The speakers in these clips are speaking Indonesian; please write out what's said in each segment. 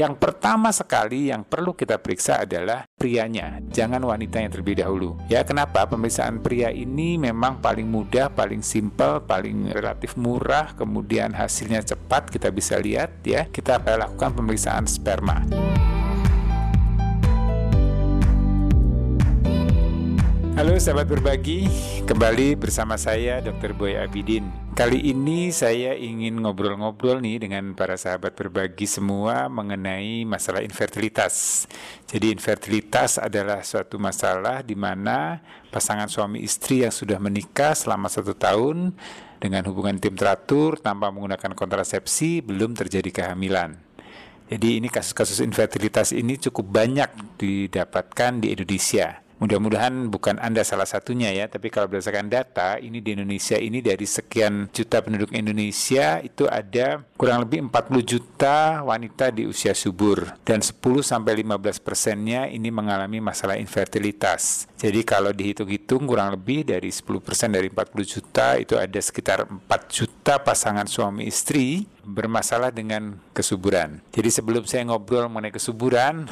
Yang pertama sekali yang perlu kita periksa adalah prianya, jangan wanita yang terlebih dahulu. Ya, kenapa? Pemeriksaan pria ini memang paling mudah, paling simpel, paling relatif murah, kemudian hasilnya cepat kita bisa lihat ya. Kita lakukan pemeriksaan sperma. Halo sahabat berbagi, kembali bersama saya Dr. Boy Abidin. Kali ini saya ingin ngobrol-ngobrol nih dengan para sahabat berbagi semua mengenai masalah infertilitas. Jadi infertilitas adalah suatu masalah di mana pasangan suami istri yang sudah menikah selama satu tahun dengan hubungan tim teratur tanpa menggunakan kontrasepsi belum terjadi kehamilan. Jadi ini kasus-kasus infertilitas ini cukup banyak didapatkan di Indonesia. Mudah-mudahan bukan Anda salah satunya ya, tapi kalau berdasarkan data, ini di Indonesia ini dari sekian juta penduduk Indonesia itu ada kurang lebih 40 juta wanita di usia subur dan 10 sampai 15 persennya ini mengalami masalah infertilitas. Jadi kalau dihitung-hitung kurang lebih dari 10 persen dari 40 juta itu ada sekitar 4 juta pasangan suami istri bermasalah dengan kesuburan. Jadi sebelum saya ngobrol mengenai kesuburan,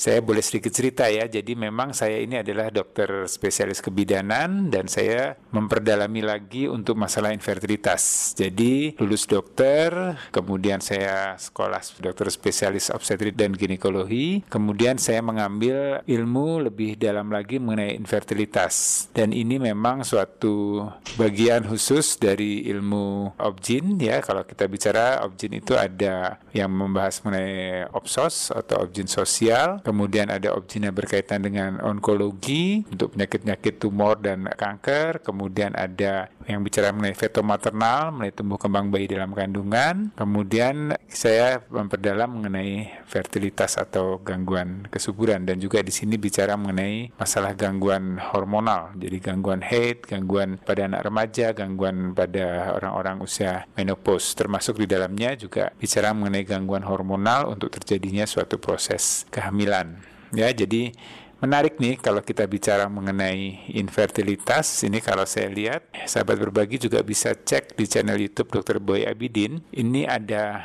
saya boleh sedikit cerita ya. Jadi memang saya ini adalah dokter spesialis kebidanan dan saya memperdalami lagi untuk masalah infertilitas. Jadi lulus dokter, kemudian saya sekolah dokter spesialis obstetrik dan ginekologi, kemudian saya mengambil ilmu lebih dalam lagi mengenai infertilitas. Dan ini memang suatu bagian khusus dari ilmu objin ya. Kalau kita bicara objin itu ada yang membahas mengenai opsos atau objin sosial, kemudian ada objeknya berkaitan dengan onkologi untuk penyakit-penyakit tumor dan kanker, kemudian ada yang bicara mengenai feto maternal, mengenai tumbuh kembang bayi dalam kandungan, kemudian saya memperdalam mengenai fertilitas atau gangguan kesuburan. Dan juga di sini bicara mengenai masalah gangguan hormonal, jadi gangguan haid, gangguan pada anak remaja, gangguan pada orang-orang usia menopause, termasuk di dalamnya juga bicara mengenai gangguan hormonal untuk terjadinya suatu proses kehamilan. Ya, jadi menarik nih kalau kita bicara mengenai infertilitas. Ini kalau saya lihat, sahabat berbagi juga bisa cek di channel YouTube Dr. Boy Abidin. Ini ada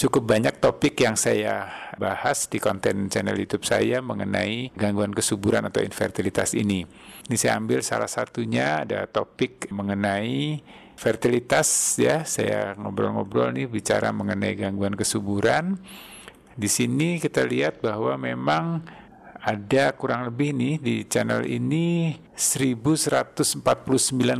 cukup banyak topik yang saya bahas di konten channel YouTube saya mengenai gangguan kesuburan atau infertilitas ini. Ini saya ambil salah satunya ada topik mengenai fertilitas ya. Saya ngobrol-ngobrol nih bicara mengenai gangguan kesuburan. Di sini kita lihat bahwa memang ada kurang lebih nih di channel ini 1149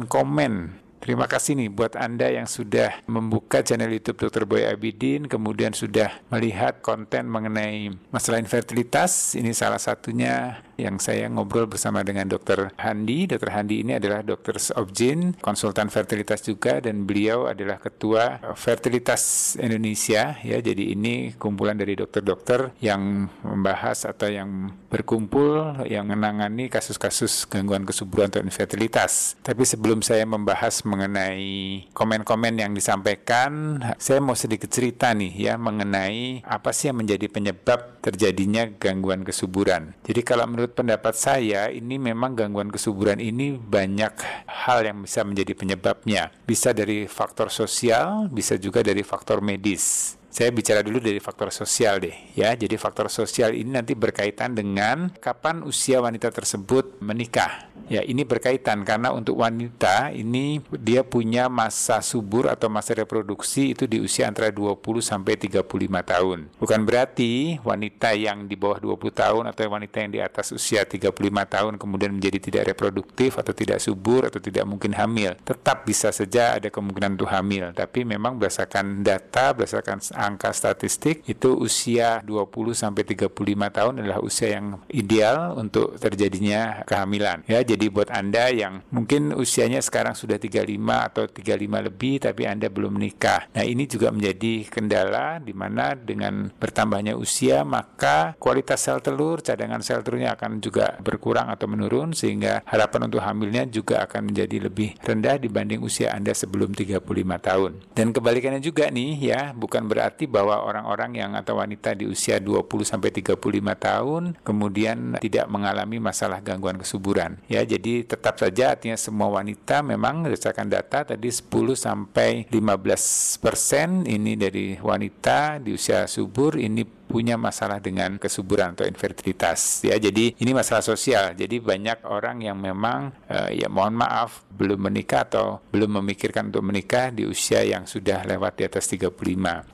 komen Terima kasih nih buat Anda yang sudah membuka channel YouTube Dr. Boy Abidin, kemudian sudah melihat konten mengenai masalah infertilitas. Ini salah satunya yang saya ngobrol bersama dengan Dr. Handi. Dr. Handi ini adalah dokter objin, konsultan fertilitas juga dan beliau adalah ketua Fertilitas Indonesia ya. Jadi ini kumpulan dari dokter-dokter yang membahas atau yang berkumpul yang menangani kasus-kasus gangguan kesuburan atau infertilitas. Tapi sebelum saya membahas mengenai komen-komen yang disampaikan, saya mau sedikit cerita nih ya mengenai apa sih yang menjadi penyebab terjadinya gangguan kesuburan. Jadi kalau menurut menurut pendapat saya ini memang gangguan kesuburan ini banyak hal yang bisa menjadi penyebabnya. Bisa dari faktor sosial, bisa juga dari faktor medis. Saya bicara dulu dari faktor sosial deh ya. Jadi faktor sosial ini nanti berkaitan dengan kapan usia wanita tersebut menikah. Ya, ini berkaitan karena untuk wanita ini dia punya masa subur atau masa reproduksi itu di usia antara 20 sampai 35 tahun. Bukan berarti wanita yang di bawah 20 tahun atau wanita yang di atas usia 35 tahun kemudian menjadi tidak reproduktif atau tidak subur atau tidak mungkin hamil. Tetap bisa saja ada kemungkinan untuk hamil, tapi memang berdasarkan data, berdasarkan angka statistik itu usia 20 sampai 35 tahun adalah usia yang ideal untuk terjadinya kehamilan. Ya, jadi buat Anda yang mungkin usianya sekarang sudah 35 atau 35 lebih tapi Anda belum menikah. Nah, ini juga menjadi kendala di mana dengan bertambahnya usia maka kualitas sel telur, cadangan sel telurnya akan juga berkurang atau menurun sehingga harapan untuk hamilnya juga akan menjadi lebih rendah dibanding usia Anda sebelum 35 tahun. Dan kebalikannya juga nih ya, bukan berarti berarti bahwa orang-orang yang atau wanita di usia 20 sampai 35 tahun kemudian tidak mengalami masalah gangguan kesuburan. Ya, jadi tetap saja artinya semua wanita memang berdasarkan data tadi 10 sampai 15 persen ini dari wanita di usia subur ini punya masalah dengan kesuburan atau infertilitas ya. Jadi ini masalah sosial. Jadi banyak orang yang memang uh, ya mohon maaf belum menikah atau belum memikirkan untuk menikah di usia yang sudah lewat di atas 35.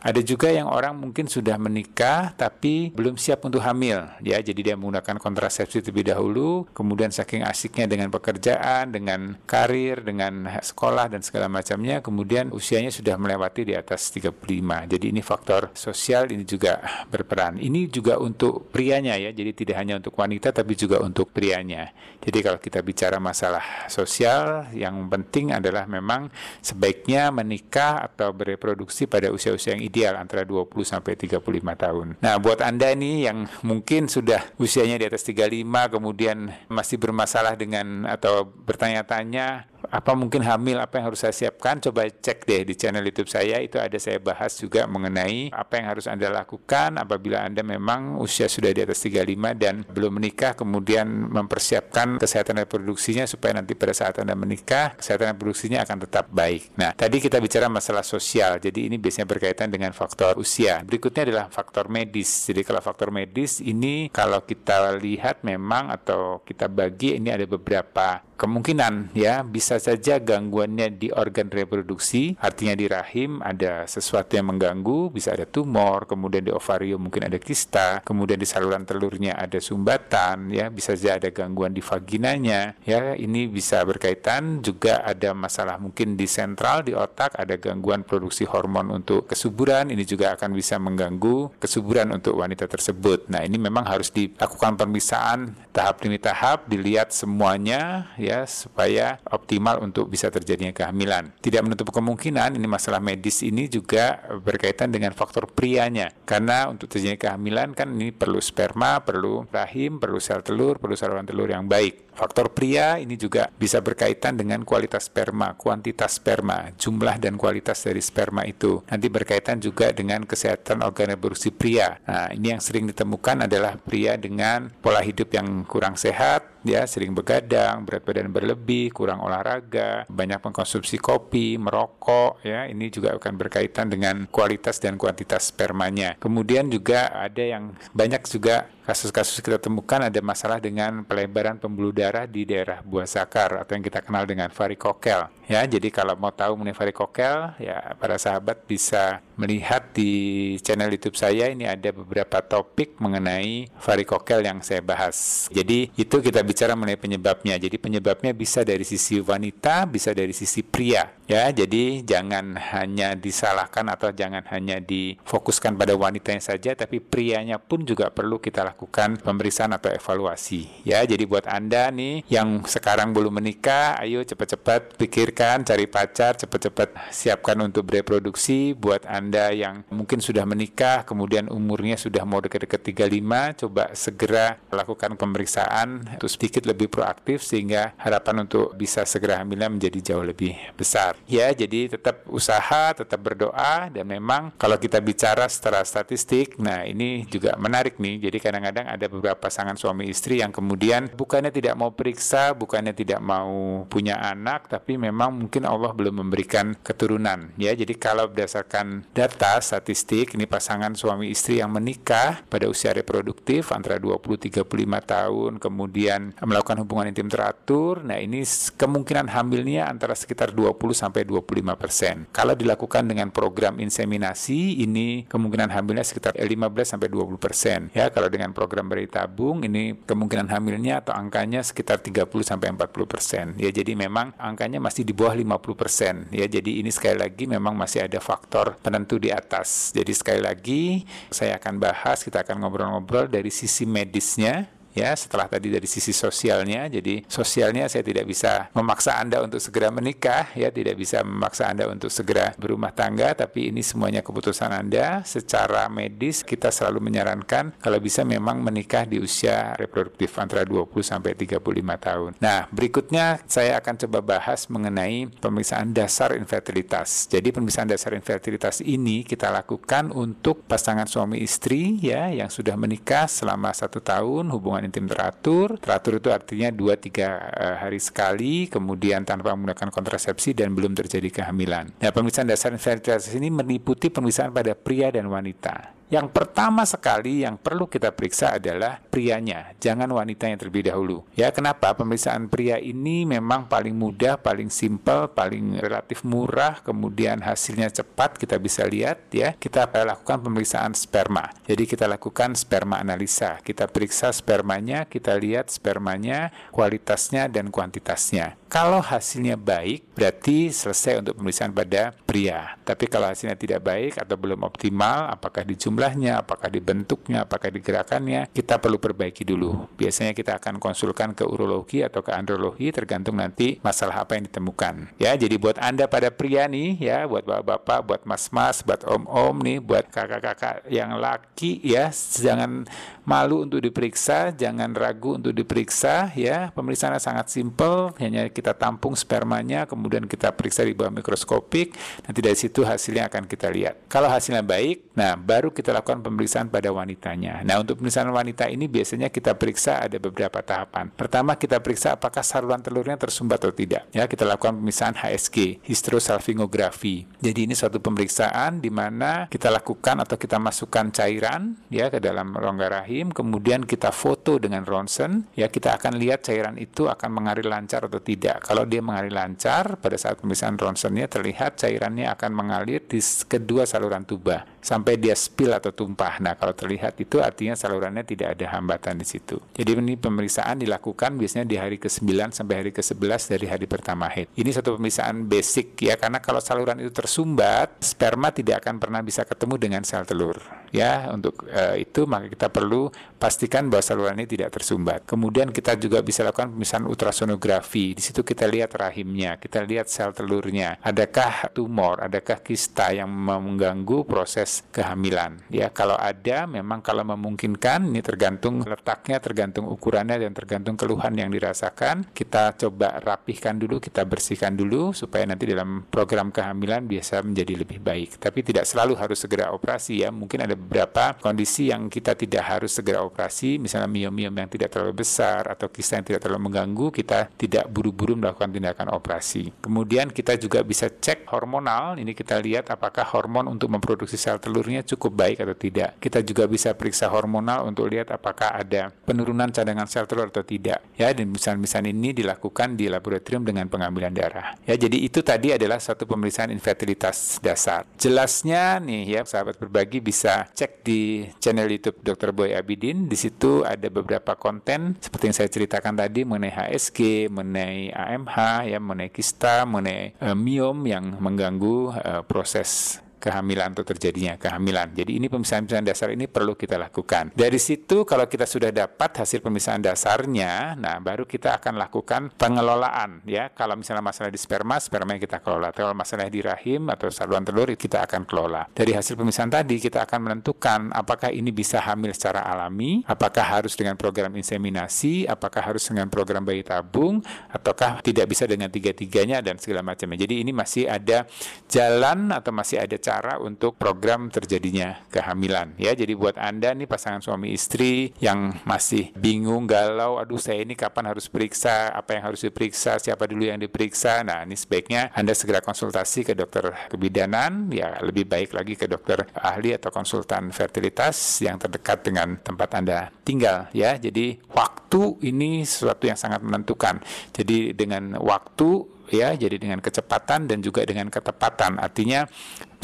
Ada juga yang orang mungkin sudah menikah tapi belum siap untuk hamil ya. Jadi dia menggunakan kontrasepsi terlebih dahulu, kemudian saking asiknya dengan pekerjaan, dengan karir, dengan sekolah dan segala macamnya, kemudian usianya sudah melewati di atas 35. Jadi ini faktor sosial ini juga berperan. Ini juga untuk prianya ya, jadi tidak hanya untuk wanita tapi juga untuk prianya. Jadi kalau kita bicara masalah sosial, yang penting adalah memang sebaiknya menikah atau bereproduksi pada usia-usia yang ideal antara 20 sampai 35 tahun. Nah, buat Anda ini yang mungkin sudah usianya di atas 35 kemudian masih bermasalah dengan atau bertanya-tanya apa mungkin hamil apa yang harus saya siapkan coba cek deh di channel YouTube saya itu ada saya bahas juga mengenai apa yang harus Anda lakukan apabila Anda memang usia sudah di atas 35 dan belum menikah kemudian mempersiapkan kesehatan reproduksinya supaya nanti pada saat Anda menikah kesehatan reproduksinya akan tetap baik. Nah, tadi kita bicara masalah sosial. Jadi ini biasanya berkaitan dengan faktor usia. Berikutnya adalah faktor medis. Jadi kalau faktor medis ini kalau kita lihat memang atau kita bagi ini ada beberapa kemungkinan ya bisa saja gangguannya di organ reproduksi. Artinya di rahim ada sesuatu yang mengganggu bisa ada tumor kemudian di ovarium mungkin ada kista kemudian di saluran telurnya ada sumbatan ya bisa saja ada gangguan di vaginanya ya. Ini bisa berkaitan. Juga ada masalah mungkin di sentral di otak ada gangguan produksi hormon untuk kesuburan. Ini juga akan bisa mengganggu kesuburan untuk wanita tersebut. Nah ini memang harus dilakukan pemeriksaan tahap demi tahap dilihat semuanya ya supaya optimal untuk bisa terjadinya kehamilan. Tidak menutup kemungkinan ini masalah medis ini juga berkaitan dengan faktor prianya. Karena untuk terjadinya kehamilan kan ini perlu sperma, perlu rahim, perlu sel telur, perlu saluran telur yang baik. Faktor pria ini juga bisa berkaitan dengan kualitas sperma, kuantitas sperma, jumlah dan kualitas dari sperma itu. Nanti berkaitan juga dengan kesehatan organ reproduksi pria. Nah, ini yang sering ditemukan adalah pria dengan pola hidup yang kurang sehat, ya sering begadang, berat badan berlebih, kurang olahraga, banyak mengkonsumsi kopi, merokok, ya ini juga akan berkaitan dengan kualitas dan kuantitas spermanya. Kemudian juga ada yang banyak juga kasus-kasus kita temukan ada masalah dengan pelebaran pembuluh darah di daerah buah sakar atau yang kita kenal dengan varikokel. Ya, jadi kalau mau tahu mengenai varikokel, ya para sahabat bisa melihat di channel YouTube saya ini ada beberapa topik mengenai varikokel yang saya bahas. Jadi itu kita bicara mengenai penyebabnya. Jadi penyebabnya bisa dari sisi wanita, bisa dari sisi pria. Ya, jadi jangan hanya disalahkan atau jangan hanya difokuskan pada wanitanya saja, tapi prianya pun juga perlu kita lakukan pemeriksaan atau evaluasi. Ya, jadi buat anda nih yang sekarang belum menikah, ayo cepat-cepat pikir pikirkan, cari pacar, cepat-cepat siapkan untuk bereproduksi. Buat Anda yang mungkin sudah menikah, kemudian umurnya sudah mau dekat-dekat 35, coba segera lakukan pemeriksaan untuk sedikit lebih proaktif sehingga harapan untuk bisa segera hamilnya menjadi jauh lebih besar. Ya, jadi tetap usaha, tetap berdoa dan memang kalau kita bicara secara statistik, nah ini juga menarik nih. Jadi kadang-kadang ada beberapa pasangan suami istri yang kemudian bukannya tidak mau periksa, bukannya tidak mau punya anak, tapi memang mungkin Allah belum memberikan keturunan ya. Jadi kalau berdasarkan data statistik ini pasangan suami istri yang menikah pada usia reproduktif antara 20 35 tahun kemudian melakukan hubungan intim teratur, nah ini kemungkinan hamilnya antara sekitar 20 sampai 25 persen. Kalau dilakukan dengan program inseminasi ini kemungkinan hamilnya sekitar 15 sampai 20 persen. Ya kalau dengan program bayi tabung ini kemungkinan hamilnya atau angkanya sekitar 30 sampai 40 persen. Ya jadi memang angkanya masih di bawah 50% ya. Jadi ini sekali lagi memang masih ada faktor penentu di atas. Jadi sekali lagi saya akan bahas, kita akan ngobrol-ngobrol dari sisi medisnya ya setelah tadi dari sisi sosialnya jadi sosialnya saya tidak bisa memaksa Anda untuk segera menikah ya tidak bisa memaksa Anda untuk segera berumah tangga tapi ini semuanya keputusan Anda secara medis kita selalu menyarankan kalau bisa memang menikah di usia reproduktif antara 20 sampai 35 tahun. Nah, berikutnya saya akan coba bahas mengenai pemeriksaan dasar infertilitas. Jadi pemeriksaan dasar infertilitas ini kita lakukan untuk pasangan suami istri ya yang sudah menikah selama satu tahun hubungan intim teratur. Teratur itu artinya 2-3 uh, eh, hari sekali, kemudian tanpa menggunakan kontrasepsi dan belum terjadi kehamilan. Nah, pemeriksaan dasar infertilitas ini meliputi pemeriksaan pada pria dan wanita. Yang pertama sekali yang perlu kita periksa adalah prianya, jangan wanita yang terlebih dahulu. Ya, kenapa? Pemeriksaan pria ini memang paling mudah, paling simpel, paling relatif murah, kemudian hasilnya cepat kita bisa lihat ya. Kita lakukan pemeriksaan sperma. Jadi kita lakukan sperma analisa. Kita periksa spermanya, kita lihat spermanya, kualitasnya dan kuantitasnya. Kalau hasilnya baik, berarti selesai untuk pemeriksaan pada pria. Tapi kalau hasilnya tidak baik atau belum optimal, apakah di jumlahnya, apakah di bentuknya, apakah di gerakannya, kita perlu perbaiki dulu. Biasanya kita akan konsulkan ke urologi atau ke andrologi, tergantung nanti masalah apa yang ditemukan. Ya, jadi buat Anda pada pria nih, ya, buat bapak-bapak, buat mas-mas, buat om-om nih, buat kakak-kakak yang laki, ya, jangan malu untuk diperiksa, jangan ragu untuk diperiksa, ya. Pemeriksaan sangat simpel, hanya kita tampung spermanya, kemudian kita periksa di bawah mikroskopik, nanti dari situ hasilnya akan kita lihat. Kalau hasilnya baik, nah baru kita lakukan pemeriksaan pada wanitanya. Nah untuk pemeriksaan wanita ini biasanya kita periksa ada beberapa tahapan. Pertama kita periksa apakah saluran telurnya tersumbat atau tidak. Ya kita lakukan pemeriksaan HSG, hysterosalpingografi. Jadi ini suatu pemeriksaan di mana kita lakukan atau kita masukkan cairan ya ke dalam rongga rahim, kemudian kita foto dengan ronsen, ya kita akan lihat cairan itu akan mengalir lancar atau tidak. Kalau dia mengalir lancar, pada saat pemeriksaan ronsennya terlihat cairannya akan mengalir di kedua saluran tuba sampai dia spill atau tumpah. Nah, kalau terlihat itu artinya salurannya tidak ada hambatan di situ. Jadi ini pemeriksaan dilakukan biasanya di hari ke-9 sampai hari ke-11 dari hari pertama haid. Ini satu pemeriksaan basic ya karena kalau saluran itu tersumbat, sperma tidak akan pernah bisa ketemu dengan sel telur. Ya, untuk uh, itu maka kita perlu pastikan bahwa saluran ini tidak tersumbat. Kemudian kita juga bisa lakukan pemeriksaan ultrasonografi. Di situ kita lihat rahimnya, kita lihat sel telurnya. Adakah tumor, adakah kista yang mengganggu proses kehamilan. Ya, kalau ada memang kalau memungkinkan ini tergantung letaknya, tergantung ukurannya dan tergantung keluhan yang dirasakan. Kita coba rapihkan dulu, kita bersihkan dulu supaya nanti dalam program kehamilan biasa menjadi lebih baik. Tapi tidak selalu harus segera operasi ya. Mungkin ada beberapa kondisi yang kita tidak harus segera operasi, misalnya miom-miom yang tidak terlalu besar atau kista yang tidak terlalu mengganggu, kita tidak buru-buru melakukan tindakan operasi. Kemudian kita juga bisa cek hormonal, ini kita lihat apakah hormon untuk memproduksi sel telurnya cukup baik atau tidak. Kita juga bisa periksa hormonal untuk lihat apakah ada penurunan cadangan sel telur atau tidak. Ya, dan misalnya-misalnya ini dilakukan di laboratorium dengan pengambilan darah. Ya, jadi itu tadi adalah satu pemeriksaan infertilitas dasar. Jelasnya nih ya, sahabat berbagi bisa cek di channel YouTube Dr. Boy Abidin. Di situ ada beberapa konten seperti yang saya ceritakan tadi mengenai HSG, mengenai AMH, ya, mengenai kista, mengenai uh, miom yang mengganggu uh, proses kehamilan atau terjadinya kehamilan. Jadi ini pemisahan-pemisahan dasar ini perlu kita lakukan. Dari situ kalau kita sudah dapat hasil pemisahan dasarnya, nah baru kita akan lakukan pengelolaan ya. Kalau misalnya masalah di sperma, sperma yang kita kelola. Kalau masalah di rahim atau saluran telur kita akan kelola. Dari hasil pemisahan tadi kita akan menentukan apakah ini bisa hamil secara alami, apakah harus dengan program inseminasi, apakah harus dengan program bayi tabung, ataukah tidak bisa dengan tiga-tiganya dan segala macamnya. Jadi ini masih ada jalan atau masih ada cara untuk program terjadinya kehamilan ya. Jadi buat Anda nih pasangan suami istri yang masih bingung, galau, aduh saya ini kapan harus periksa, apa yang harus diperiksa, siapa dulu yang diperiksa. Nah, ini sebaiknya Anda segera konsultasi ke dokter kebidanan, ya lebih baik lagi ke dokter ahli atau konsultan fertilitas yang terdekat dengan tempat Anda tinggal ya. Jadi waktu ini sesuatu yang sangat menentukan. Jadi dengan waktu ya jadi dengan kecepatan dan juga dengan ketepatan artinya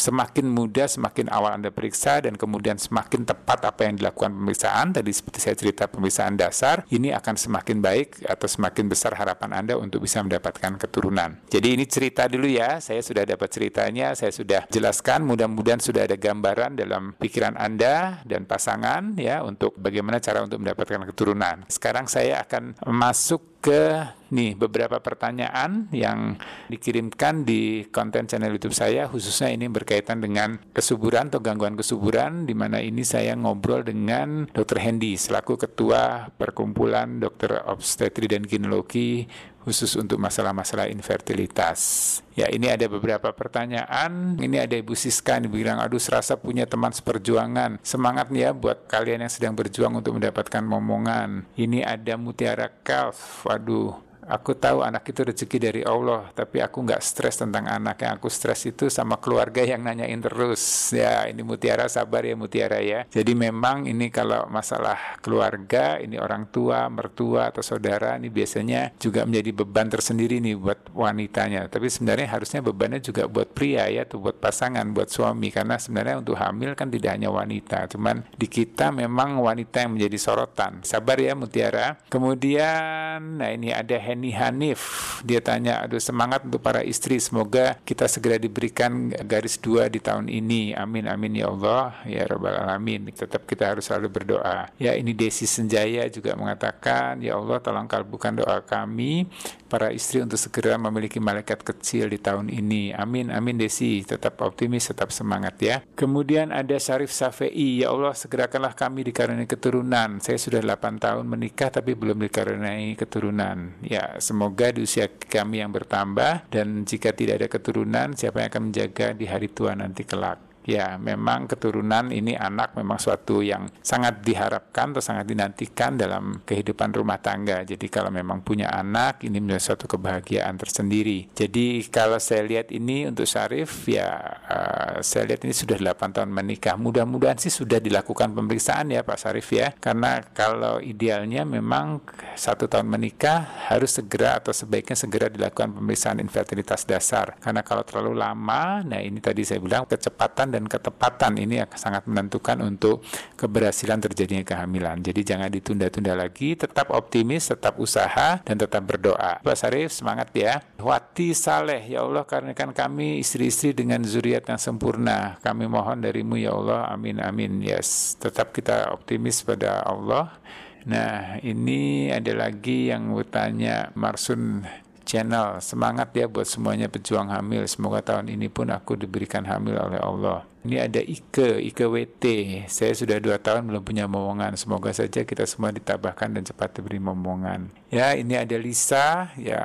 semakin mudah semakin awal Anda periksa dan kemudian semakin tepat apa yang dilakukan pemeriksaan. Tadi seperti saya cerita pemeriksaan dasar ini akan semakin baik atau semakin besar harapan Anda untuk bisa mendapatkan keturunan. Jadi ini cerita dulu ya. Saya sudah dapat ceritanya saya sudah jelaskan. Mudah-mudahan sudah ada gambaran dalam pikiran Anda dan pasangan ya untuk bagaimana cara untuk mendapatkan keturunan. Sekarang saya akan masuk ke nih beberapa pertanyaan yang dikirimkan di konten channel YouTube saya khususnya ini berkaitan dengan kesuburan atau gangguan kesuburan di mana ini saya ngobrol dengan Dr. Hendy selaku ketua perkumpulan dokter obstetri dan gineologi khusus untuk masalah-masalah infertilitas. Ya, ini ada beberapa pertanyaan. Ini ada Ibu Siska yang bilang, aduh serasa punya teman seperjuangan. Semangat ya buat kalian yang sedang berjuang untuk mendapatkan momongan. Ini ada Mutiara Calf. Waduh, aku tahu anak itu rezeki dari Allah, tapi aku nggak stres tentang anak. Yang aku stres itu sama keluarga yang nanyain terus. Ya, ini Mutiara sabar ya Mutiara ya. Jadi memang ini kalau masalah keluarga, ini orang tua, mertua atau saudara, ini biasanya juga menjadi beban tersendiri nih buat wanitanya. Tapi sebenarnya harusnya bebannya juga buat pria ya, tuh buat pasangan, buat suami. Karena sebenarnya untuk hamil kan tidak hanya wanita, cuman di kita memang wanita yang menjadi sorotan. Sabar ya Mutiara. Kemudian, nah ini ada Henny Hanif. Dia tanya, aduh semangat untuk para istri. Semoga kita segera diberikan garis dua di tahun ini. Amin, amin ya Allah. Ya Rabbal Alamin. Tetap kita harus selalu berdoa. Ya ini Desi Senjaya juga mengatakan, Ya Allah tolong kalbukan doa kami para istri untuk segera memiliki malaikat kecil di tahun ini. Amin, amin Desi. Tetap optimis, tetap semangat ya. Kemudian ada Syarif Safei. Ya Allah segerakanlah kami dikaruniai keturunan. Saya sudah 8 tahun menikah tapi belum dikaruniai keturunan. Ya semoga di usia kami yang bertambah dan jika tidak ada keturunan, siapa yang akan menjaga di hari tua nanti kelak. Ya, memang keturunan ini anak memang suatu yang sangat diharapkan atau sangat dinantikan dalam kehidupan rumah tangga. Jadi kalau memang punya anak, ini menjadi suatu kebahagiaan tersendiri. Jadi kalau saya lihat ini untuk Syarif, ya uh, saya lihat ini sudah 8 tahun menikah. Mudah-mudahan sih sudah dilakukan pemeriksaan ya Pak Syarif ya. Karena kalau idealnya memang satu tahun menikah harus segera atau sebaiknya segera dilakukan pemeriksaan infertilitas dasar. Karena kalau terlalu lama, nah ini tadi saya bilang kecepatan dan ketepatan ini yang sangat menentukan untuk keberhasilan terjadinya kehamilan. Jadi jangan ditunda-tunda lagi, tetap optimis, tetap usaha, dan tetap berdoa. Pak Sarif, semangat ya. Wati Saleh, ya Allah karena kan kami istri-istri dengan zuriat yang sempurna. Kami mohon darimu ya Allah, amin amin. Yes, tetap kita optimis pada Allah. Nah, ini ada lagi yang bertanya Marsun channel. Semangat ya buat semuanya pejuang hamil. Semoga tahun ini pun aku diberikan hamil oleh Allah. Ini ada Ike, Ike WT. Saya sudah dua tahun belum punya momongan. Semoga saja kita semua ditabahkan dan cepat diberi momongan. Ya, ini ada Lisa. Ya,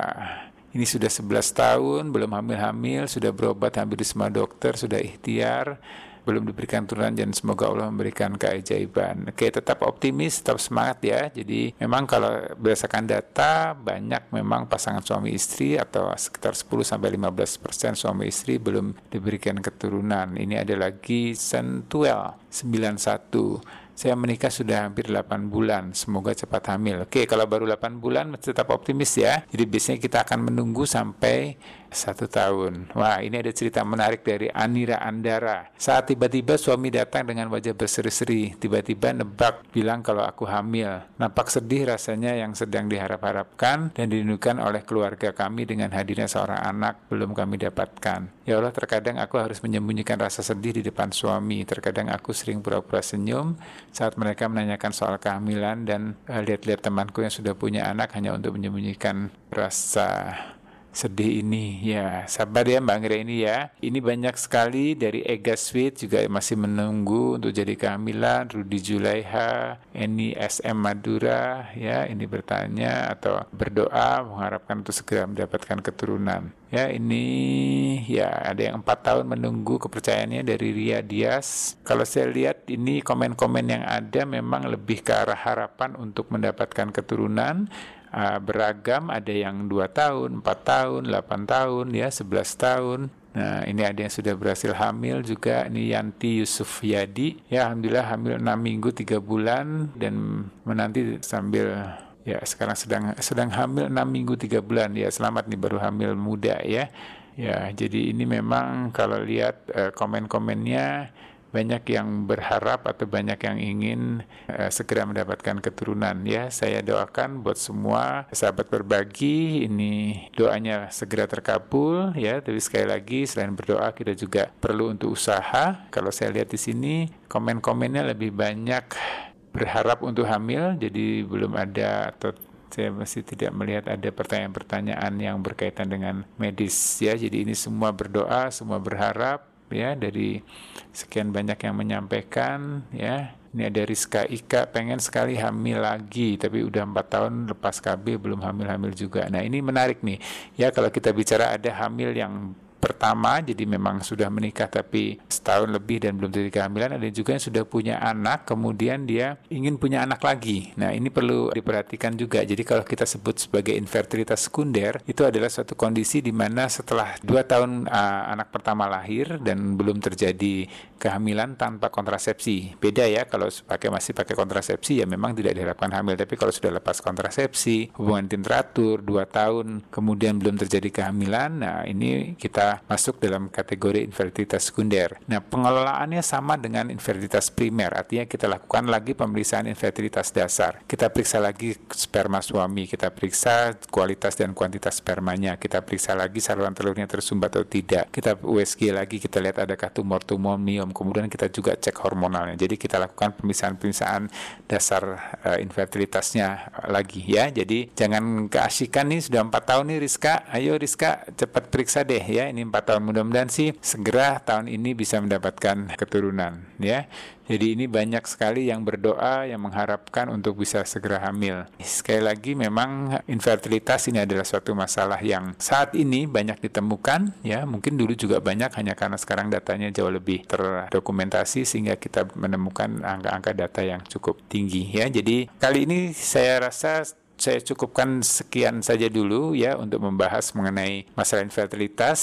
ini sudah 11 tahun, belum hamil-hamil, sudah berobat hampir di semua dokter, sudah ikhtiar belum diberikan turunan dan semoga Allah memberikan keajaiban. Oke, tetap optimis, tetap semangat ya. Jadi memang kalau berdasarkan data banyak memang pasangan suami istri atau sekitar 10 sampai 15 persen suami istri belum diberikan keturunan. Ini ada lagi Sentuel 91 saya menikah sudah hampir 8 bulan, semoga cepat hamil. Oke, kalau baru 8 bulan tetap optimis ya. Jadi biasanya kita akan menunggu sampai satu tahun. Wah, ini ada cerita menarik dari Anira Andara. Saat tiba-tiba suami datang dengan wajah berseri-seri, tiba-tiba nebak bilang kalau aku hamil. Nampak sedih rasanya yang sedang diharap-harapkan dan dirindukan oleh keluarga kami dengan hadirnya seorang anak belum kami dapatkan. Ya Allah, terkadang aku harus menyembunyikan rasa sedih di depan suami. Terkadang aku sering pura-pura senyum saat mereka menanyakan soal kehamilan dan uh, lihat-lihat temanku yang sudah punya anak hanya untuk menyembunyikan rasa sedih ini ya. Sabar ya Mbak Anggra ini ya. Ini banyak sekali dari Ega Sweet juga masih menunggu untuk jadi kehamilan Rudi Julaiha Eni SM Madura ya. Ini bertanya atau berdoa mengharapkan untuk segera mendapatkan keturunan. Ya ini ya ada yang empat tahun menunggu kepercayaannya dari Ria Dias. Kalau saya lihat ini komen-komen yang ada memang lebih ke arah harapan untuk mendapatkan keturunan uh, beragam ada yang dua tahun, empat tahun, 8 tahun, ya 11 tahun. Nah, ini ada yang sudah berhasil hamil juga. Ini Yanti Yusuf Yadi. Ya, Alhamdulillah hamil 6 minggu 3 bulan dan menanti sambil ya sekarang sedang sedang hamil 6 minggu 3 bulan. Ya, selamat nih baru hamil muda ya. Ya, jadi ini memang kalau lihat uh, komen-komennya banyak yang berharap atau banyak yang ingin uh, segera mendapatkan keturunan ya. Saya doakan buat semua sahabat berbagi. Ini doanya segera terkabul ya. Tapi sekali lagi selain berdoa kita juga perlu untuk usaha. Kalau saya lihat di sini komen-komennya lebih banyak berharap untuk hamil. Jadi belum ada atau saya masih tidak melihat ada pertanyaan-pertanyaan yang berkaitan dengan medis ya. Jadi ini semua berdoa semua berharap ya dari sekian banyak yang menyampaikan ya. Ini ada Rizka Ika pengen sekali hamil lagi tapi udah empat tahun lepas KB belum hamil-hamil juga. Nah ini menarik nih. Ya kalau kita bicara ada hamil yang pertama, jadi memang sudah menikah tapi setahun lebih dan belum terjadi kehamilan. Ada juga yang sudah punya anak, kemudian dia ingin punya anak lagi. Nah ini perlu diperhatikan juga. Jadi kalau kita sebut sebagai infertilitas sekunder, itu adalah suatu kondisi di mana setelah dua tahun uh, anak pertama lahir dan belum terjadi kehamilan tanpa kontrasepsi. Beda ya kalau pakai masih pakai kontrasepsi ya memang tidak diharapkan hamil. Tapi kalau sudah lepas kontrasepsi, hubungan tim teratur dua tahun kemudian belum terjadi kehamilan, nah ini kita masuk dalam kategori infertilitas sekunder. Nah pengelolaannya sama dengan infertilitas primer, artinya kita lakukan lagi pemeriksaan infertilitas dasar. Kita periksa lagi sperma suami, kita periksa kualitas dan kuantitas spermanya, kita periksa lagi saluran telurnya tersumbat atau tidak. Kita USG lagi, kita lihat adakah tumor-tumor miom, kemudian kita juga cek hormonalnya. Jadi kita lakukan pemeriksaan-pemeriksaan dasar uh, infertilitasnya lagi ya. Jadi jangan keasikan nih sudah empat tahun nih Rizka, ayo Rizka cepat periksa deh ya. Ini empat tahun mudah-mudahan sih segera tahun ini bisa mendapatkan keturunan ya. Jadi ini banyak sekali yang berdoa yang mengharapkan untuk bisa segera hamil. Sekali lagi memang infertilitas ini adalah suatu masalah yang saat ini banyak ditemukan ya. Mungkin dulu juga banyak hanya karena sekarang datanya jauh lebih terdokumentasi sehingga kita menemukan angka-angka data yang cukup tinggi ya. Jadi kali ini saya rasa saya cukupkan sekian saja dulu ya untuk membahas mengenai masalah infertilitas.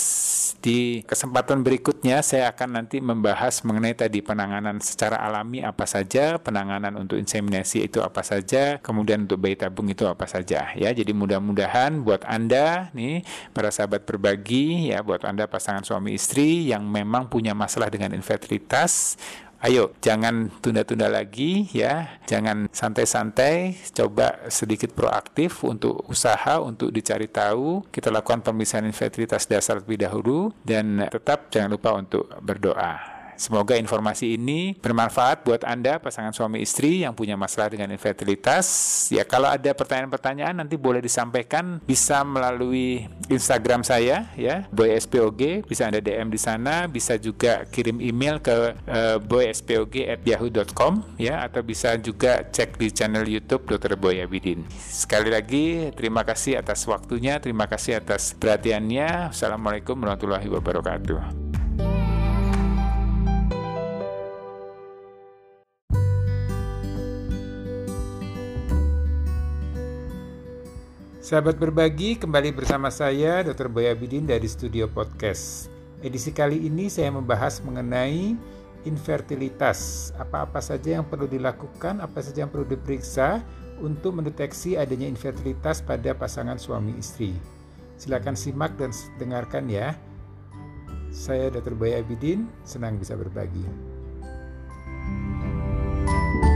Di kesempatan berikutnya saya akan nanti membahas mengenai tadi penanganan secara alami apa saja, penanganan untuk inseminasi itu apa saja, kemudian untuk bayi tabung itu apa saja ya. Jadi mudah-mudahan buat Anda nih para sahabat berbagi ya buat Anda pasangan suami istri yang memang punya masalah dengan infertilitas Ayo, jangan tunda-tunda lagi ya. Jangan santai-santai, coba sedikit proaktif untuk usaha untuk dicari tahu. Kita lakukan pemeriksaan infertilitas dasar terlebih dahulu dan tetap jangan lupa untuk berdoa. Semoga informasi ini bermanfaat buat Anda pasangan suami istri yang punya masalah dengan infertilitas. Ya kalau ada pertanyaan-pertanyaan nanti boleh disampaikan bisa melalui Instagram saya ya boyspog bisa Anda DM di sana bisa juga kirim email ke uh, eh, boyspog@yahoo.com ya atau bisa juga cek di channel YouTube Dr. Boy Abidin. Sekali lagi terima kasih atas waktunya, terima kasih atas perhatiannya. Assalamualaikum warahmatullahi wabarakatuh. Sahabat berbagi, kembali bersama saya Dr. Boy Abidin dari Studio Podcast. Edisi kali ini saya membahas mengenai infertilitas. Apa-apa saja yang perlu dilakukan, apa saja yang perlu diperiksa untuk mendeteksi adanya infertilitas pada pasangan suami istri. Silakan simak dan dengarkan ya. Saya Dr. Boy Abidin, senang bisa berbagi. thank you